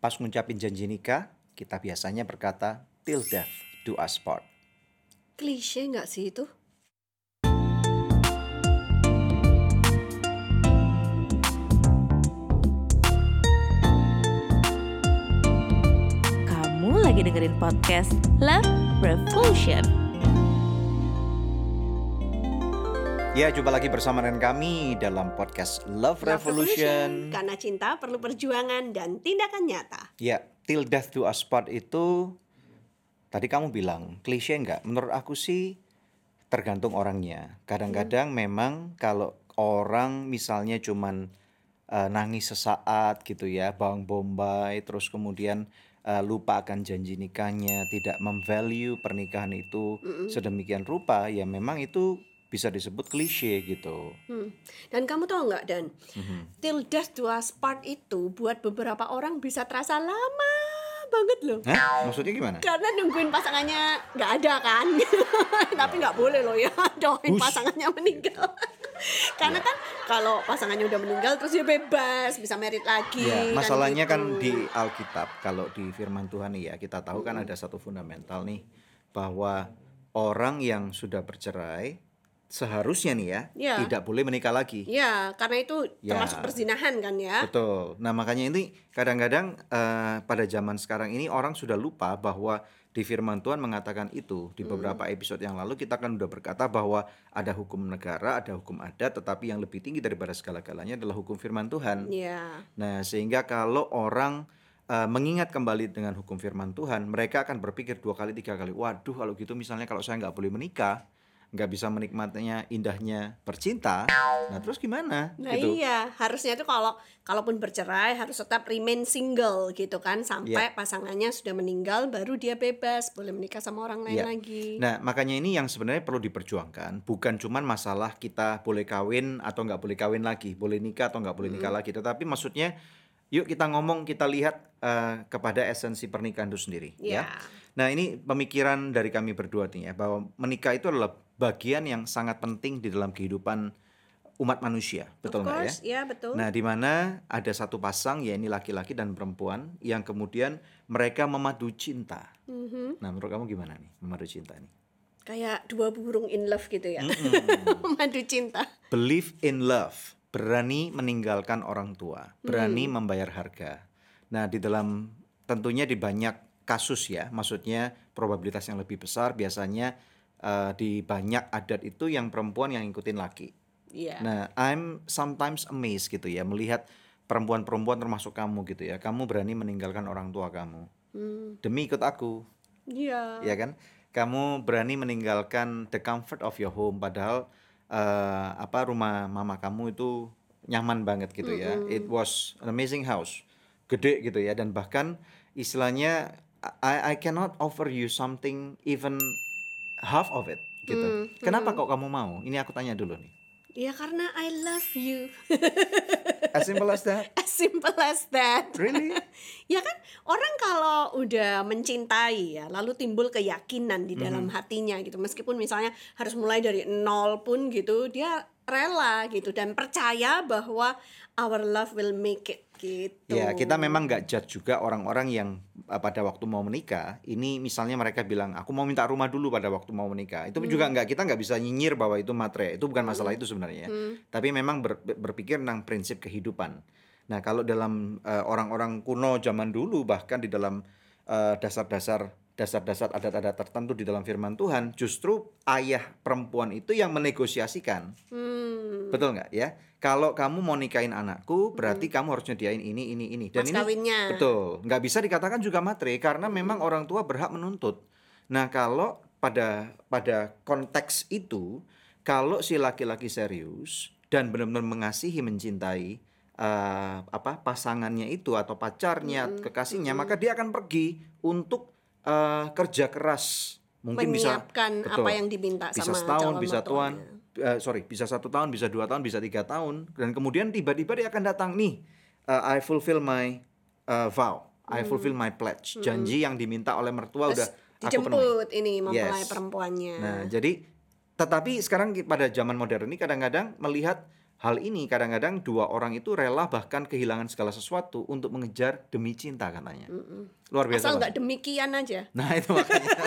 Pas ngucapin janji nikah, kita biasanya berkata, till death do us part. Klise nggak sih itu? Kamu lagi dengerin podcast Love Revolution. Ya, jumpa lagi bersama dengan kami dalam podcast Love, Revolution. Karena cinta perlu perjuangan dan tindakan nyata. Ya, till death do us part itu tadi kamu bilang klise nggak? Menurut aku sih tergantung orangnya. Kadang-kadang memang kalau orang misalnya cuman eh, nangis sesaat gitu ya, bawang bombay, terus kemudian eh, lupa akan janji nikahnya, tidak memvalue pernikahan itu sedemikian rupa, ya memang itu bisa disebut klise gitu. Hmm. Dan kamu tahu nggak Dan? Mhm. Till death do us part itu buat beberapa orang bisa terasa lama banget loh. Hah? Maksudnya gimana? Karena nungguin pasangannya nggak ada kan, tapi nggak boleh loh ya doain pasangannya meninggal. Karena kan kalau pasangannya udah meninggal terus dia bebas bisa merit lagi. Ya, kan masalahnya kan, gitu. di Alkitab, kalau di firman Tuhan nih ya, kita tahu kan ada satu fundamental nih bahwa orang yang sudah bercerai seharusnya nih ya, Ya. tidak boleh menikah lagi. Ya, karena itu Ya. termasuk perzinahan kan ya. Betul. Nah, makanya ini kadang-kadang eh, pada zaman sekarang ini orang sudah lupa bahwa di firman Tuhan mengatakan itu. Di beberapa episode yang lalu kita kan udah berkata bahwa ada hukum negara, ada hukum adat, tetapi yang lebih tinggi daripada segala-galanya adalah hukum firman Tuhan. Ya. Nah, sehingga kalau orang uh, mengingat kembali dengan hukum firman Tuhan, mereka akan berpikir dua kali, tiga kali. Waduh, kalau gitu misalnya kalau saya nggak boleh menikah, nggak bisa menikmatinya indahnya bercinta, nah terus gimana? Nah gitu. iya, harusnya tuh kalau kalaupun bercerai harus tetap remain single gitu kan sampai pasangannya sudah meninggal baru dia bebas boleh menikah sama orang lain Iya. lagi. Nah, makanya ini yang sebenarnya perlu diperjuangkan, bukan cuman masalah kita boleh kawin atau nggak boleh kawin lagi, boleh nikah atau nggak boleh nikah lagi, tetapi maksudnya yuk kita ngomong, kita lihat uh, kepada esensi pernikahan itu sendiri, ya. Ya. Nah, ini pemikiran dari kami berdua nih ya, bahwa menikah itu adalah bagian yang sangat penting di dalam kehidupan umat manusia, betul nggak ya? ya betul. Nah, di mana ada satu pasang, ya ini laki-laki dan perempuan, yang kemudian mereka memadu cinta. Mhm. Nah, menurut kamu gimana nih memadu cinta nih? Kayak dua burung in love gitu ya. Madu cinta. Believe in love, berani meninggalkan orang tua, berani membayar harga. Nah, di dalam tentunya di banyak kasus ya, maksudnya probabilitas yang lebih besar biasanya eh, di banyak adat itu yang perempuan yang ngikutin laki. Iya. Nah, I'm sometimes amazed gitu ya melihat perempuan-perempuan termasuk kamu gitu ya. Kamu berani meninggalkan orang tua kamu Hmm, demi ikut aku, Iya. ya kan? Kamu berani meninggalkan the comfort of your home padahal eh, apa rumah mama kamu itu nyaman banget gitu ya. It was an amazing house. Gede gitu ya dan bahkan istilahnya I I cannot offer you something even half of it gitu. Kenapa kok kamu mau? Ini aku tanya dulu nih. Ya karena I love you. As simple as that. As simple as that. Really? Ya kan kalau udah mencintai ya lalu timbul keyakinan di dalam hatinya gitu meskipun misalnya harus mulai dari nol pun gitu dia rela gitu dan percaya bahwa our love will make it gitu. Ya, kita memang nggak judge juga orang-orang yang uh, pada waktu mau menikah. Ini misalnya mereka bilang, aku mau minta rumah dulu pada waktu mau menikah. Itu juga nggak kita nggak bisa nyinyir bahwa itu matre. Itu bukan masalah itu sebenarnya. Tapi memang ber- berpikir tentang prinsip kehidupan. Nah, kalau dalam uh, orang-orang kuno zaman dulu bahkan di dalam uh, dasar-dasar dasar-dasar adat-adat tertentu di dalam firman Tuhan, justru ayah perempuan itu yang menegosiasikan. Hmm. Betul nggak ya? Kalau kamu mau nikahin anakku, berarti kamu harus nyediain ini, ini, ini. Dan Mas ini kawinnya. betul, nggak bisa dikatakan juga matre karena memang orang tua berhak menuntut. Nah kalau pada pada konteks itu, kalau si laki-laki serius dan benar-benar mengasihi, mencintai eh, apa pasangannya itu atau pacarnya, kekasihnya, maka dia akan pergi untuk eh, kerja keras. Mungkin bisa menyiapkan betul. apa yang diminta bisa sama setahun, calon bisa tuan, eh, sorry, bisa satu tahun, bisa dua tahun, bisa tiga tahun, dan kemudian tiba-tiba dia akan datang nih, eh, I fulfill my eh, vow, I fulfill my pledge, janji yang diminta oleh mertua Terus udah aku penuhi. dijemput ini mempelai Yes. perempuannya. Nah, jadi tetapi sekarang pada zaman modern ini kadang-kadang melihat hal ini kadang-kadang dua orang itu rela bahkan kehilangan segala sesuatu untuk mengejar demi cinta katanya. Luar biasa. Asal nggak demikian aja. Nah itu makanya.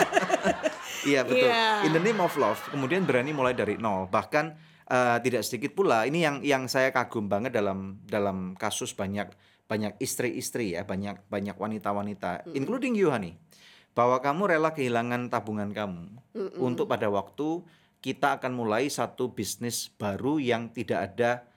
Iya betul. Iya. In the name of love, kemudian berani mulai dari nol. Bahkan eh, tidak sedikit pula. Ini yang yang saya kagum banget dalam dalam kasus banyak banyak istri-istri ya, banyak banyak wanita-wanita, including you honey, bahwa kamu rela kehilangan tabungan kamu untuk pada waktu kita akan mulai satu bisnis baru yang tidak ada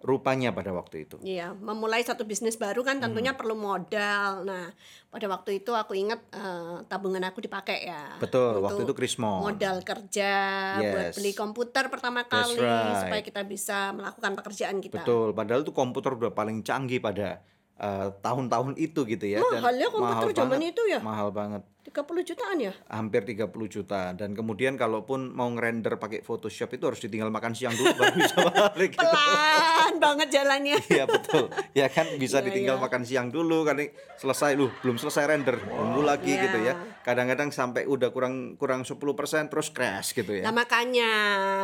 rupanya pada waktu itu. Iya, memulai satu bisnis baru kan tentunya Hmm. perlu modal. Nah, pada waktu itu aku ingat eh, tabungan aku dipakai ya. Betul, waktu itu Krismon. Modal kerja buat Yes. beli komputer pertama That's kali right. supaya kita bisa melakukan pekerjaan kita. Betul, padahal tuh komputer udah paling canggih pada eh, tahun-tahun itu gitu ya. Mahal ya komputer mahal zaman banget, itu ya? Mahal banget. 30 jutaan ya? Hampir 30 juta dan kemudian kalaupun mau ngerender pakai Photoshop itu harus ditinggal makan siang dulu baru bisa balik gitu. Pelan banget jalannya. Iya betul. Ya kan bisa Iya, ditinggal iya. makan siang dulu kan selesai lu belum selesai render nunggu lagi Iya. gitu ya. Kadang-kadang sampai udah kurang kurang 10% terus crash gitu ya. Nah makanya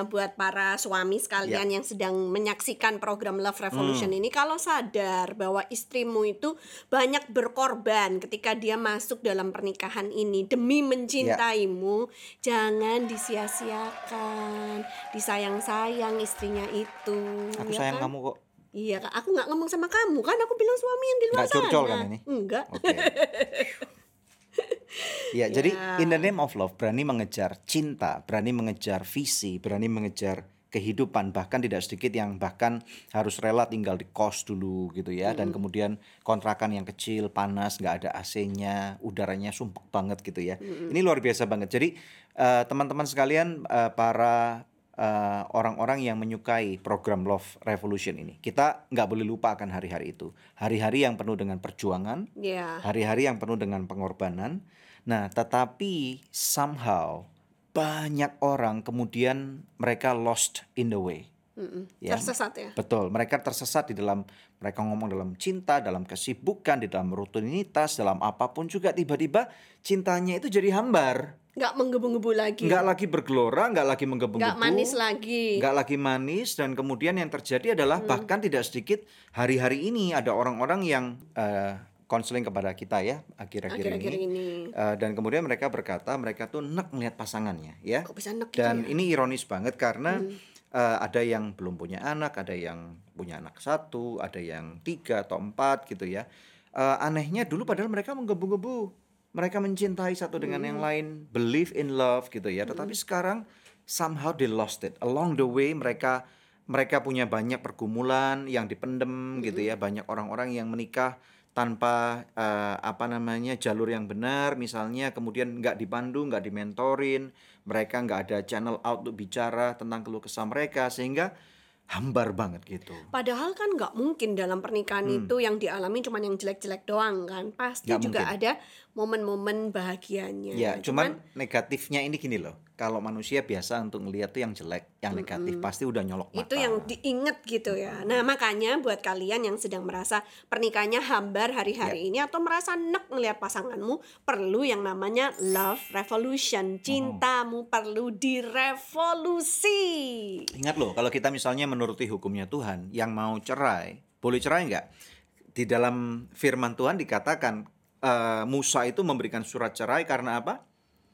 buat para suami Ya. sekalian yang sedang menyaksikan program Love Revolution Hmm. ini kalau sadar bahwa istrimu itu banyak berkorban ketika dia masuk dalam pernikahan ini demi mencintaimu, jangan disia-siakan, disayang-sayang istrinya itu. Aku ya sayang kan? kamu kok. Iya, aku nggak ngomong sama kamu kan, aku bilang suami yang di luar curcol sana. kan ini? Enggak. Oke. Ya, jadi in the name of love berani mengejar cinta, berani mengejar visi, berani mengejar kehidupan bahkan tidak sedikit yang bahkan harus rela tinggal di kos dulu gitu ya. Dan kemudian kontrakan yang kecil panas nggak ada AC-nya udaranya sumpek banget gitu ya. Ini luar biasa banget. Jadi eh, teman-teman sekalian eh, para eh, orang-orang yang menyukai program Love Revolution ini kita nggak boleh lupa akan hari-hari itu. Hari-hari yang penuh dengan perjuangan Iya. hari-hari yang penuh dengan pengorbanan. Nah, tetapi somehow banyak orang kemudian mereka lost in the way. Mm-mm. Ya. Tersesat ya. Betul, mereka tersesat di dalam mereka ngomong dalam cinta, dalam kesibukan, di dalam rutinitas, dalam apa pun juga tiba-tiba cintanya itu jadi hambar. Nggak menggebu-gebu lagi. Nggak lagi bergelora, nggak lagi menggebu-gebu. Nggak manis lagi. nggak lagi manis dan kemudian yang terjadi adalah Hmm. bahkan tidak sedikit hari-hari ini ada orang-orang yang eh, konseling kepada kita ya akhir-akhir Akhir-akhir ini, ini. Eh, dan kemudian mereka berkata mereka tuh nek melihat pasangannya ya. Kok bisa nek gitu dan ya? ini ironis banget karena eh, ada yang belum punya anak ada yang punya anak satu ada yang tiga atau empat gitu ya. Eh, anehnya dulu padahal mereka menggebu-gebu. Mereka mencintai satu dengan yang lain believe in love gitu ya. Tetapi sekarang somehow they lost it. Along the way mereka mereka punya banyak pergumulan yang dipendem gitu ya. Banyak orang-orang yang menikah tanpa eh, apa namanya jalur yang benar misalnya kemudian nggak dipandu nggak dimentorin mereka nggak ada channel out untuk bicara tentang keluh kesah mereka sehingga hambar banget gitu Padahal kan nggak mungkin dalam pernikahan itu yang dialami cuma yang jelek-jelek doang kan. Pasti Hmm. Nggak juga mungkin. ada momen-momen bahagianya. Ya, cuman, negatifnya ini gini loh. Kalau manusia biasa untuk ngeliat tuh yang jelek, yang negatif pasti udah nyolok mata. itu yang diinget gitu ya. Nah makanya buat kalian yang sedang merasa pernikahannya hambar hari-hari Ya. ini atau merasa nek melihat pasanganmu perlu yang namanya love revolution. Cintamu perlu direvolusi. Ingat loh, kalau kita misalnya menuruti hukumnya Tuhan, yang mau cerai, boleh cerai nggak? Di dalam firman Tuhan dikatakan eh, Musa itu memberikan surat cerai karena apa?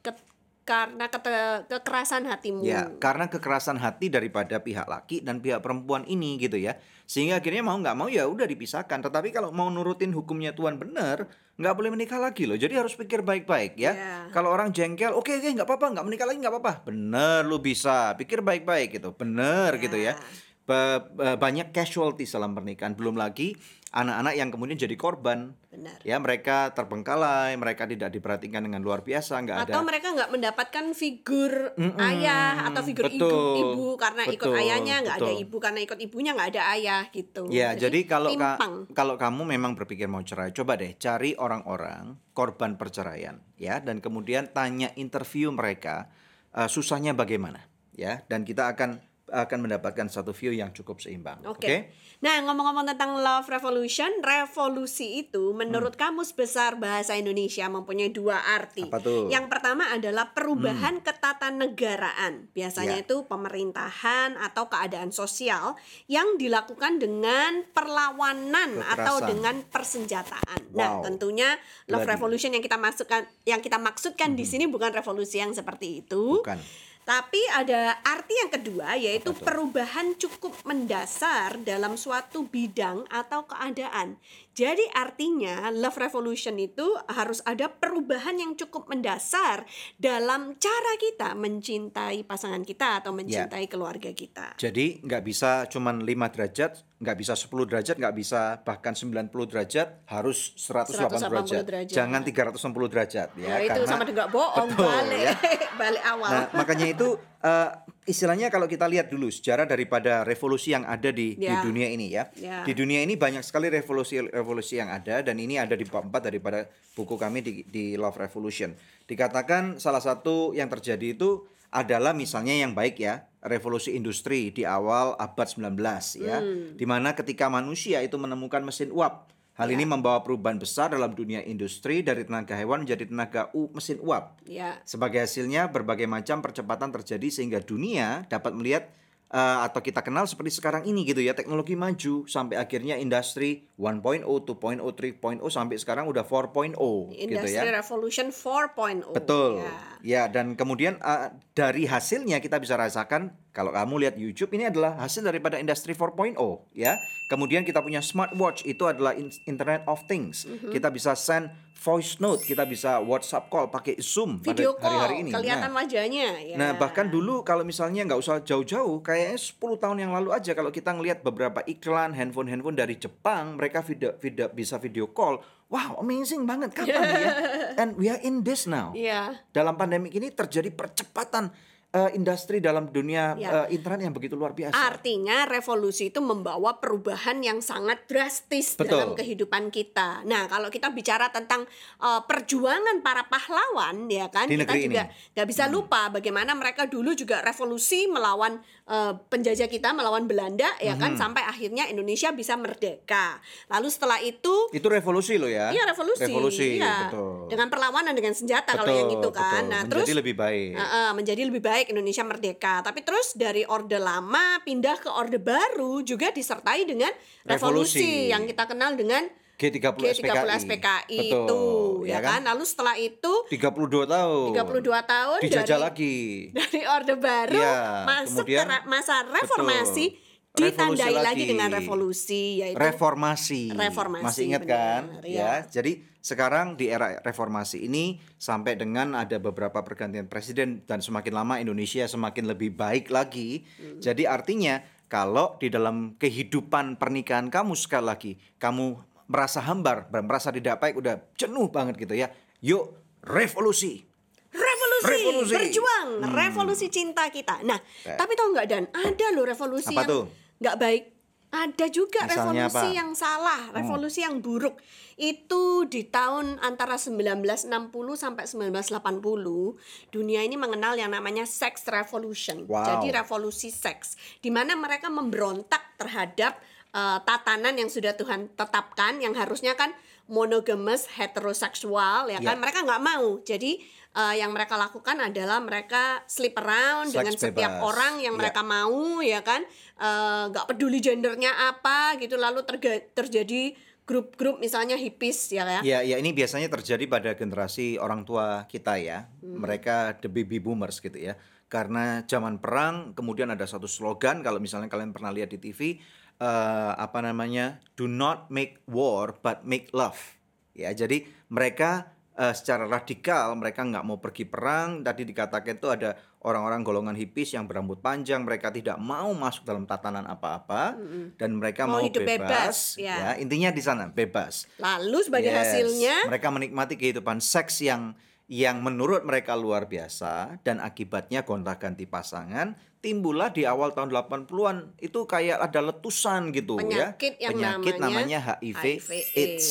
Ke- karena kete- kekerasan hatimu. Ya, karena kekerasan hati daripada pihak laki dan pihak perempuan ini gitu ya. Sehingga akhirnya mau nggak mau ya udah dipisahkan. Tetapi kalau mau nurutin hukumnya Tuhan benar, nggak boleh menikah lagi loh. Jadi harus pikir baik-baik ya. Ya. Kalau orang jengkel, oke oke nggak apa-apa, nggak menikah lagi nggak apa-apa. Bener lu bisa. Pikir baik-baik gitu. Bener gitu ya. Ba- ba- banyak casualty dalam pernikahan. Belum lagi anak-anak yang kemudian jadi korban. Benar. Ya mereka terbengkalai, mereka tidak diperhatikan dengan luar biasa, nggak ada. Atau mereka nggak mendapatkan figur ayah atau figur ibu, betul, ibu karena ikut betul, ayahnya nggak ada ibu karena ikut ibunya nggak ada ayah gitu. Ya, jadi, kalau ka- kalau kamu memang berpikir mau cerai, coba deh cari orang-orang korban perceraian, ya, dan kemudian tanya interview mereka eh, susahnya bagaimana, ya, dan kita akan akan mendapatkan satu view yang cukup seimbang. Oke. Oke. Nah, ngomong-ngomong tentang love revolution, revolusi itu Hmm. menurut Kamus Besar Bahasa Indonesia mempunyai dua arti. Apa tuh? Hmm. Yang pertama adalah perubahan ketatanegaraan. Biasanya Ya. itu pemerintahan atau keadaan sosial yang dilakukan dengan perlawanan atau Kekerasan. dengan persenjataan. Nah, Wow. tentunya love Gladi. revolution yang kita masukkan yang kita maksudkan di sini bukan revolusi yang seperti itu. Hmm. Bukan. Tapi ada arti yang kedua yaitu perubahan cukup mendasar dalam suatu bidang atau keadaan. Jadi artinya love revolution itu harus ada perubahan yang cukup mendasar dalam cara kita mencintai pasangan kita atau mencintai keluarga kita. Jadi nggak bisa cuman 5 derajat, nggak bisa 10 derajat, nggak bisa bahkan 90 derajat, harus 180, 180 derajat. derajat. Jangan 360 derajat ya. Ya, itu sama dengan bohong Betul, balik ya. balik awal. Nah, makanya itu eh, istilahnya kalau kita lihat dulu sejarah daripada revolusi yang ada di, di Ya. dunia ini ya. Ya. Di dunia ini banyak sekali revolusi-revolusi yang ada dan ini ada di bab 4 daripada buku kami di, di Love Revolution. Dikatakan salah satu yang terjadi itu adalah misalnya yang baik ya, revolusi industri di awal abad 19 ya. Hmm. Di mana ketika manusia itu menemukan mesin uap. Hal Ya. ini membawa perubahan besar dalam dunia industri dari tenaga hewan menjadi tenaga u, mesin uap. ya. Sebagai hasilnya berbagai macam percepatan terjadi sehingga dunia dapat melihat eh, atau kita kenal seperti sekarang ini gitu ya teknologi maju sampai akhirnya industri 1.0, 2.0, 3.0 sampai sekarang udah 4.0 gitu ya. Revolution 4.0. Betul. Ya. Ya, dan kemudian uh, dari hasilnya kita bisa rasakan kalau kamu lihat YouTube ini adalah hasil daripada industri 4.0 ya. Kemudian kita punya smartwatch itu adalah in- Internet of Things. Mhm. Kita bisa send voice note, kita bisa WhatsApp call pakai Zoom Video pada hari-hari call, ini. kelihatan Nah, wajahnya. Ya. Nah bahkan dulu kalau misalnya nggak usah jauh-jauh kayaknya 10 tahun yang lalu aja kalau kita ngelihat beberapa iklan handphone-handphone dari Jepang mereka video, video bisa video call wow amazing banget kapan ya and we are in this now Iya. dalam pandemi ini terjadi percepatan eh, industri dalam dunia Ya. eh, internet yang begitu luar biasa Artinya revolusi itu membawa perubahan yang sangat drastis Betul. dalam kehidupan kita. Nah, kalau kita bicara tentang uh, perjuangan para pahlawan, ya kan, Di kita juga nggak bisa lupa bagaimana mereka dulu juga revolusi melawan uh, penjajah kita, melawan Belanda, ya kan, sampai akhirnya Indonesia bisa merdeka. Lalu setelah itu itu revolusi loh ya Iya revolusi, revolusi iya. betul dengan perlawanan dengan senjata kalau Betul, yang itu kan. betul. Nah Menjadi terus lebih baik. Heeh, menjadi lebih baik Indonesia merdeka. Tapi terus dari orde lama pindah ke orde baru juga disertai dengan revolusi, Revolusi. yang kita kenal dengan G30 G30 SPKI, SPKI Betul, itu ya kan. Lalu setelah itu 32 tahun 32 tahun dijajah dari lagi dari orde baru Iya, masuk kemudian- ke masa reformasi Betul. ditandai lagi. lagi. dengan revolusi yaitu reformasi. Reformasi, Masih ingat benar, kan? ya. Ya. Jadi sekarang di era reformasi ini sampai dengan ada beberapa pergantian presiden dan semakin lama Indonesia semakin lebih baik lagi. Hmm. Jadi artinya kalau di dalam kehidupan pernikahan kamu sekali lagi kamu merasa hambar, merasa tidak baik, udah jenuh banget gitu ya. Yuk revolusi. revolusi, Revolusi. berjuang, revolusi cinta kita. Nah, Eh. tapi tau nggak dan ada loh revolusi Apa yang nggak baik. Ada juga Misalnya revolusi apa? Hmm. yang salah, revolusi yang buruk. Itu di tahun antara 1960 sampai 1980, dunia ini mengenal yang namanya sex revolution. Wow. Jadi revolusi seks, di mana mereka memberontak terhadap eh, tatanan yang sudah Tuhan tetapkan, yang harusnya kan monogamous heteroseksual, ya kan? Ya. Mereka nggak mau. Jadi eh, yang mereka lakukan adalah mereka sleep around Seks dengan setiap bebas. orang yang Ya. mereka mau, ya kan? Eh, nggak peduli gendernya apa, gitu. Lalu terjadi grup-grup misalnya hippies, ya kan? Ya, ya ini biasanya terjadi pada generasi orang tua kita ya. Mereka the baby boomers gitu ya. Karena zaman perang kemudian ada satu slogan kalau misalnya kalian pernah lihat di TV eh, apa namanya? Do not make war but make love. Ya, jadi mereka eh, secara radikal mereka nggak mau pergi perang. Tadi dikatakan itu ada orang-orang golongan hippies yang berambut panjang, mereka tidak mau masuk dalam tatanan apa-apa dan mereka Mau mau, hidup bebas, bebas. ya. ya, intinya di sana bebas. Lalu sebagai Yes. hasilnya mereka menikmati kehidupan seks yang yang menurut mereka luar biasa dan akibatnya gonta-ganti pasangan timbullah di awal tahun 80-an itu kayak ada letusan gitu Penyakit ya. yang Penyakit namanya namanya HIV, HIV AIDS. AIDS.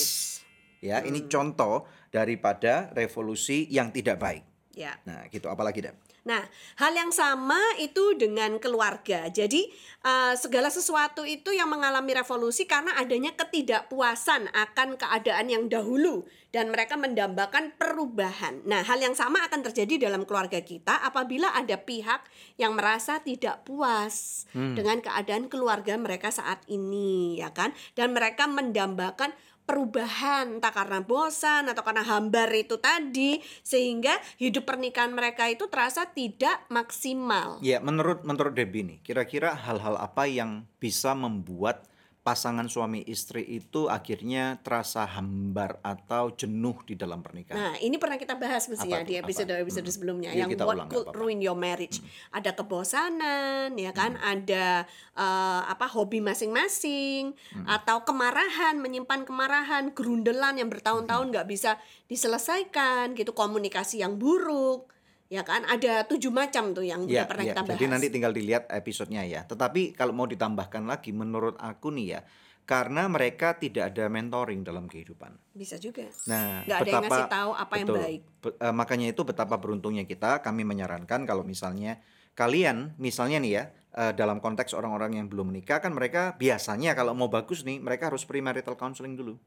Ya, ini contoh daripada revolusi yang tidak baik. ya Nah, gitu apalagi Dan? Nah, hal yang sama itu dengan keluarga. Jadi, uh, segala sesuatu itu yang mengalami revolusi karena adanya ketidakpuasan akan keadaan yang dahulu dan mereka mendambakan perubahan. Nah, hal yang sama akan terjadi dalam keluarga kita apabila ada pihak yang merasa tidak puas dengan keadaan keluarga mereka saat ini, ya kan? Dan mereka mendambakan perubahan entah karena bosan atau karena hambar itu tadi sehingga hidup pernikahan mereka itu terasa tidak maksimal. Ya, menurut menurut Debbie nih, kira-kira hal-hal apa yang bisa membuat pasangan suami istri itu akhirnya terasa hambar atau jenuh di dalam pernikahan? Nah, ini pernah kita bahas mesti Apa ya tuh? di episode Apa? episode Hmm. sebelumnya Iya, yang kita what ulang, could. Hmm. ruin your marriage. Ada kebosanan, ya kan? Ada eh, apa hobi masing-masing Hmm. atau kemarahan, menyimpan kemarahan, gerundelan yang bertahun-tahun Hmm. nggak bisa diselesaikan gitu, komunikasi yang buruk. Ya kan? Ada tujuh macam tuh yang Ya, pernah ya. kita bahas. Jadi nanti tinggal dilihat episodenya ya. Tetapi kalau mau ditambahkan lagi, menurut aku nih ya, karena mereka tidak ada mentoring dalam kehidupan. bisa juga. Nah, Nggak ada yang ngasih tahu apa yang betul. baik. Be- eh, makanya itu betapa beruntungnya kita. Kami menyarankan kalau misalnya kalian, misalnya nih ya, eh, dalam konteks orang-orang yang belum menikah kan mereka biasanya kalau mau bagus nih, mereka harus premarital counseling dulu.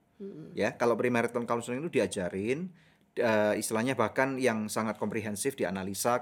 Ya, kalau premarital counseling itu diajarin eh, istilahnya bahkan yang sangat komprehensif dianalisa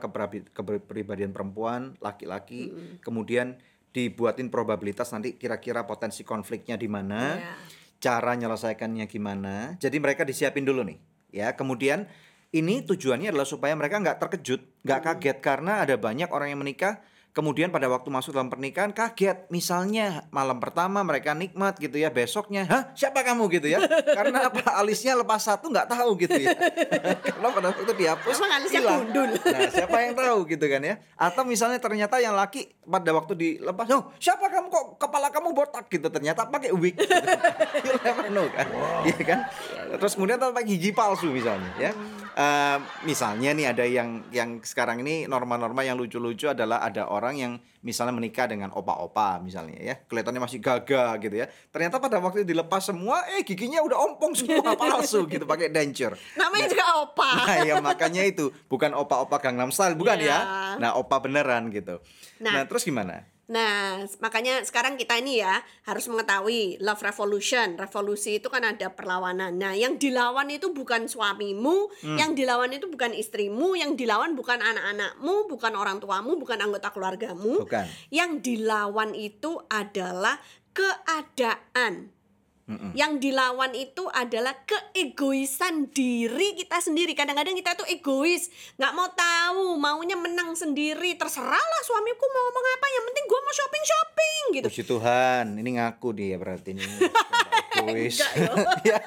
kepribadian perempuan, laki-laki, kemudian dibuatin probabilitas nanti kira-kira potensi konfliknya di mana Ya. cara menyelesaikannya gimana. Jadi mereka disiapin dulu nih, ya. Kemudian ini tujuannya adalah supaya mereka nggak terkejut, nggak kaget karena ada banyak orang yang menikah. Kemudian pada waktu masuk dalam pernikahan kaget, misalnya malam pertama mereka nikmat gitu ya, besoknya, hah siapa kamu gitu ya? Karena apa alisnya lepas satu nggak tahu gitu ya. Karena pada waktu itu dihapus, Emang alisnya hilang. gundul. Nah siapa yang tahu gitu kan ya? Atau misalnya ternyata yang laki pada waktu dilepas, oh siapa kamu kok kepala kamu botak gitu? Ternyata pakai wig. Gitu. you never know kan, Iya kan? Terus kemudian pakai gigi palsu misalnya ya. Eh, misalnya nih ada yang yang sekarang ini norma-norma yang lucu-lucu adalah ada orang yang misalnya menikah dengan opa-opa misalnya ya kelihatannya masih gagah gitu ya ternyata pada waktu dilepas semua eh giginya udah ompong semua palsu gitu pakai denture Namanya juga opa. Nah, ya makanya itu bukan opa-opa Gangnam Style, bukan Iya. ya. Nah, opa beneran gitu. Nah. Nah, terus gimana? Nah, makanya sekarang kita ini ya harus mengetahui love revolution. Revolusi itu kan ada perlawanan. Nah, yang dilawan itu bukan suamimu, Hmm. yang dilawan itu bukan istrimu, yang dilawan bukan anak-anakmu, bukan orang tuamu, bukan anggota keluargamu. Bukan. Yang dilawan itu adalah keadaan. Yang dilawan itu adalah keegoisan diri kita sendiri. Kadang-kadang kita tuh egois, nggak mau tahu, maunya menang sendiri. Terserahlah suamiku mau ngomong apa, yang penting gue mau shopping shopping gitu. Puji Tuhan, ini ngaku dia berarti ini. Yo. ya,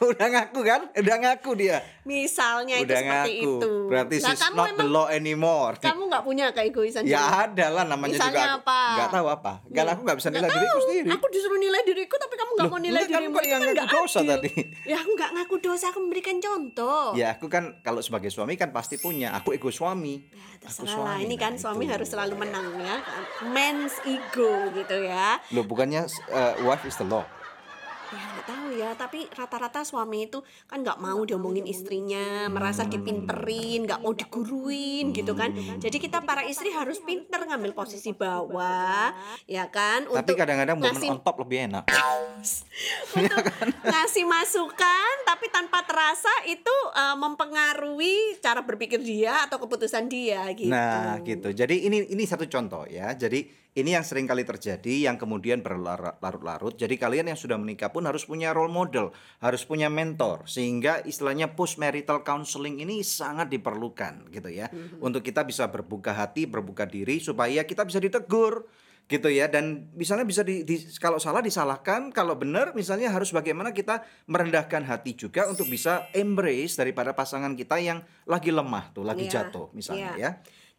udah ngaku kan? Udah ngaku dia. Misalnya itu udah seperti ngaku. itu. Berarti Lah, she's kamu not the law anymore. kamu nggak punya keegoisan ya ada lah namanya Misalnya juga. apa? Nggak tahu apa. Kan aku nggak bisa nilai diriku tahu. sendiri. Aku disuruh nilai diriku tapi kamu nggak Loh, mau nilai enggak, kan dirimu. Itu yang ngaku dosa adil. tadi. Ya aku nggak ngaku dosa, aku memberikan contoh. Ya aku kan kalau sebagai suami kan pasti punya. Aku ego suami. Ya, Aku terserah lah. Ini kan nah, suami itu. harus selalu menang ya. Men's ego gitu ya. Loh bukannya uh, wife is the law. Ya nggak tahu ya, tapi rata-rata suami itu kan nggak mau diomongin istrinya, merasa dipinterin, nggak mau diguruin gitu kan. Jadi kita para istri harus pinter ngambil posisi bawah, ya kan? Tapi kadang-kadang momen ngasih, on top lebih enak. untuk ngasih masukan, tapi tanpa terasa itu eh, mempengaruhi cara berpikir dia atau keputusan dia gitu. Nah, gitu. Jadi ini ini satu contoh ya. Jadi ini yang sering kali terjadi yang kemudian berlarut-larut. Jadi kalian yang sudah menikah pun harus punya role model, harus punya mentor sehingga istilahnya post marital counseling ini sangat diperlukan gitu ya. Untuk kita bisa berbuka hati, berbuka diri supaya kita bisa ditegur gitu ya dan misalnya bisa di, di- kalau salah disalahkan kalau benar misalnya harus bagaimana kita merendahkan hati juga untuk bisa embrace daripada pasangan kita yang lagi lemah tuh lagi Iya, jatuh misalnya iya. ya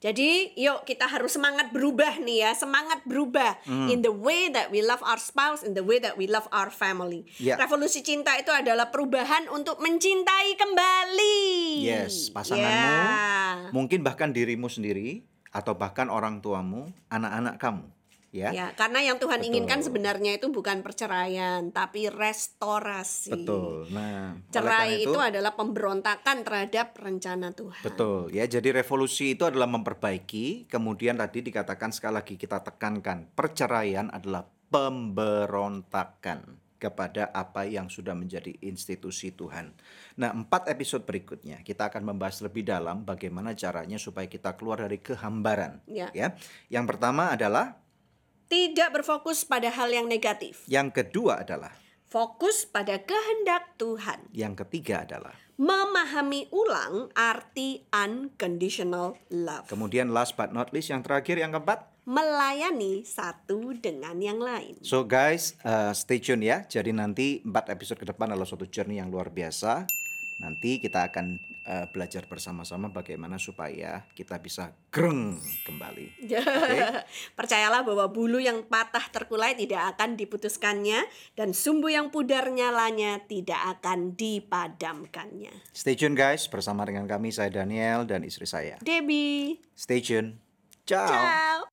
Jadi yuk kita harus semangat berubah nih ya, semangat berubah Hmm. in the way that we love our spouse, in the way that we love our family. Ya. Revolusi cinta itu adalah perubahan untuk mencintai kembali. Yes, pasanganmu, Ya. mungkin bahkan dirimu sendiri atau bahkan orang tuamu, anak-anak kamu. Ya. Ya, karena yang Tuhan Betul. inginkan sebenarnya itu bukan perceraian, tapi restorasi. Betul. Nah, Cerai karena itu, adalah pemberontakan terhadap rencana Tuhan. Betul ya. Jadi revolusi itu adalah memperbaiki. Kemudian tadi dikatakan sekali lagi kita tekankan perceraian adalah pemberontakan kepada apa yang sudah menjadi institusi Tuhan. Nah, empat episode berikutnya kita akan membahas lebih dalam bagaimana caranya supaya kita keluar dari kehambaran. Ya. Ya. Yang pertama adalah, Tidak berfokus pada hal yang negatif. yang kedua adalah, Fokus pada kehendak Tuhan. yang ketiga adalah. Memahami ulang arti unconditional love. Kemudian last but not least yang terakhir yang keempat, Melayani satu dengan yang lain. So guys, uh, stay tune ya. Jadi nanti 4 episode ke depan adalah suatu journey yang luar biasa. Nanti kita akan uh, belajar bersama-sama bagaimana supaya kita bisa greng kembali. Percayalah bahwa bulu yang patah terkulai tidak akan diputuskannya dan sumbu yang pudar nyalanya tidak akan dipadamkannya. Stay tune guys bersama dengan kami saya Daniel dan istri saya. Debbie, Stay tune. Ciao. ciao.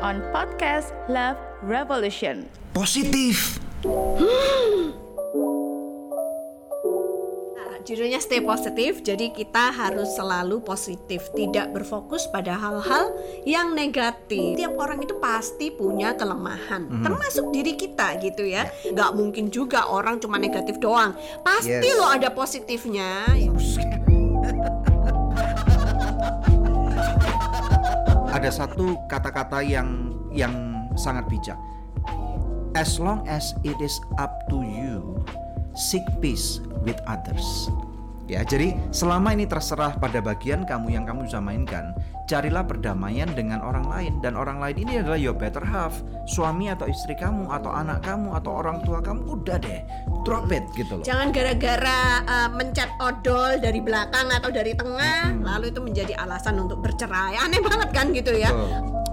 on podcast Love Revolution. Positif. Nah, Judulnya stay positif, jadi kita harus selalu positif, tidak berfokus pada hal-hal yang negatif. Tiap orang itu pasti punya kelemahan, termasuk diri kita gitu ya. Nggak mungkin juga orang cuma negatif doang. Pasti Yes. loh ada positifnya. Ada satu kata-kata yang yang sangat bijak. As long as it is up to you, seek peace with others. Ya, jadi selama ini terserah pada bagian kamu yang kamu bisa mainkan, carilah perdamaian dengan orang lain dan orang lain ini adalah your better half, suami atau istri kamu atau anak kamu atau orang tua kamu udah deh, drop it gitu loh. Jangan gara-gara uh, mencet odol dari belakang atau dari tengah, lalu itu menjadi alasan untuk bercerai. Aneh banget kan gitu ya. Betul.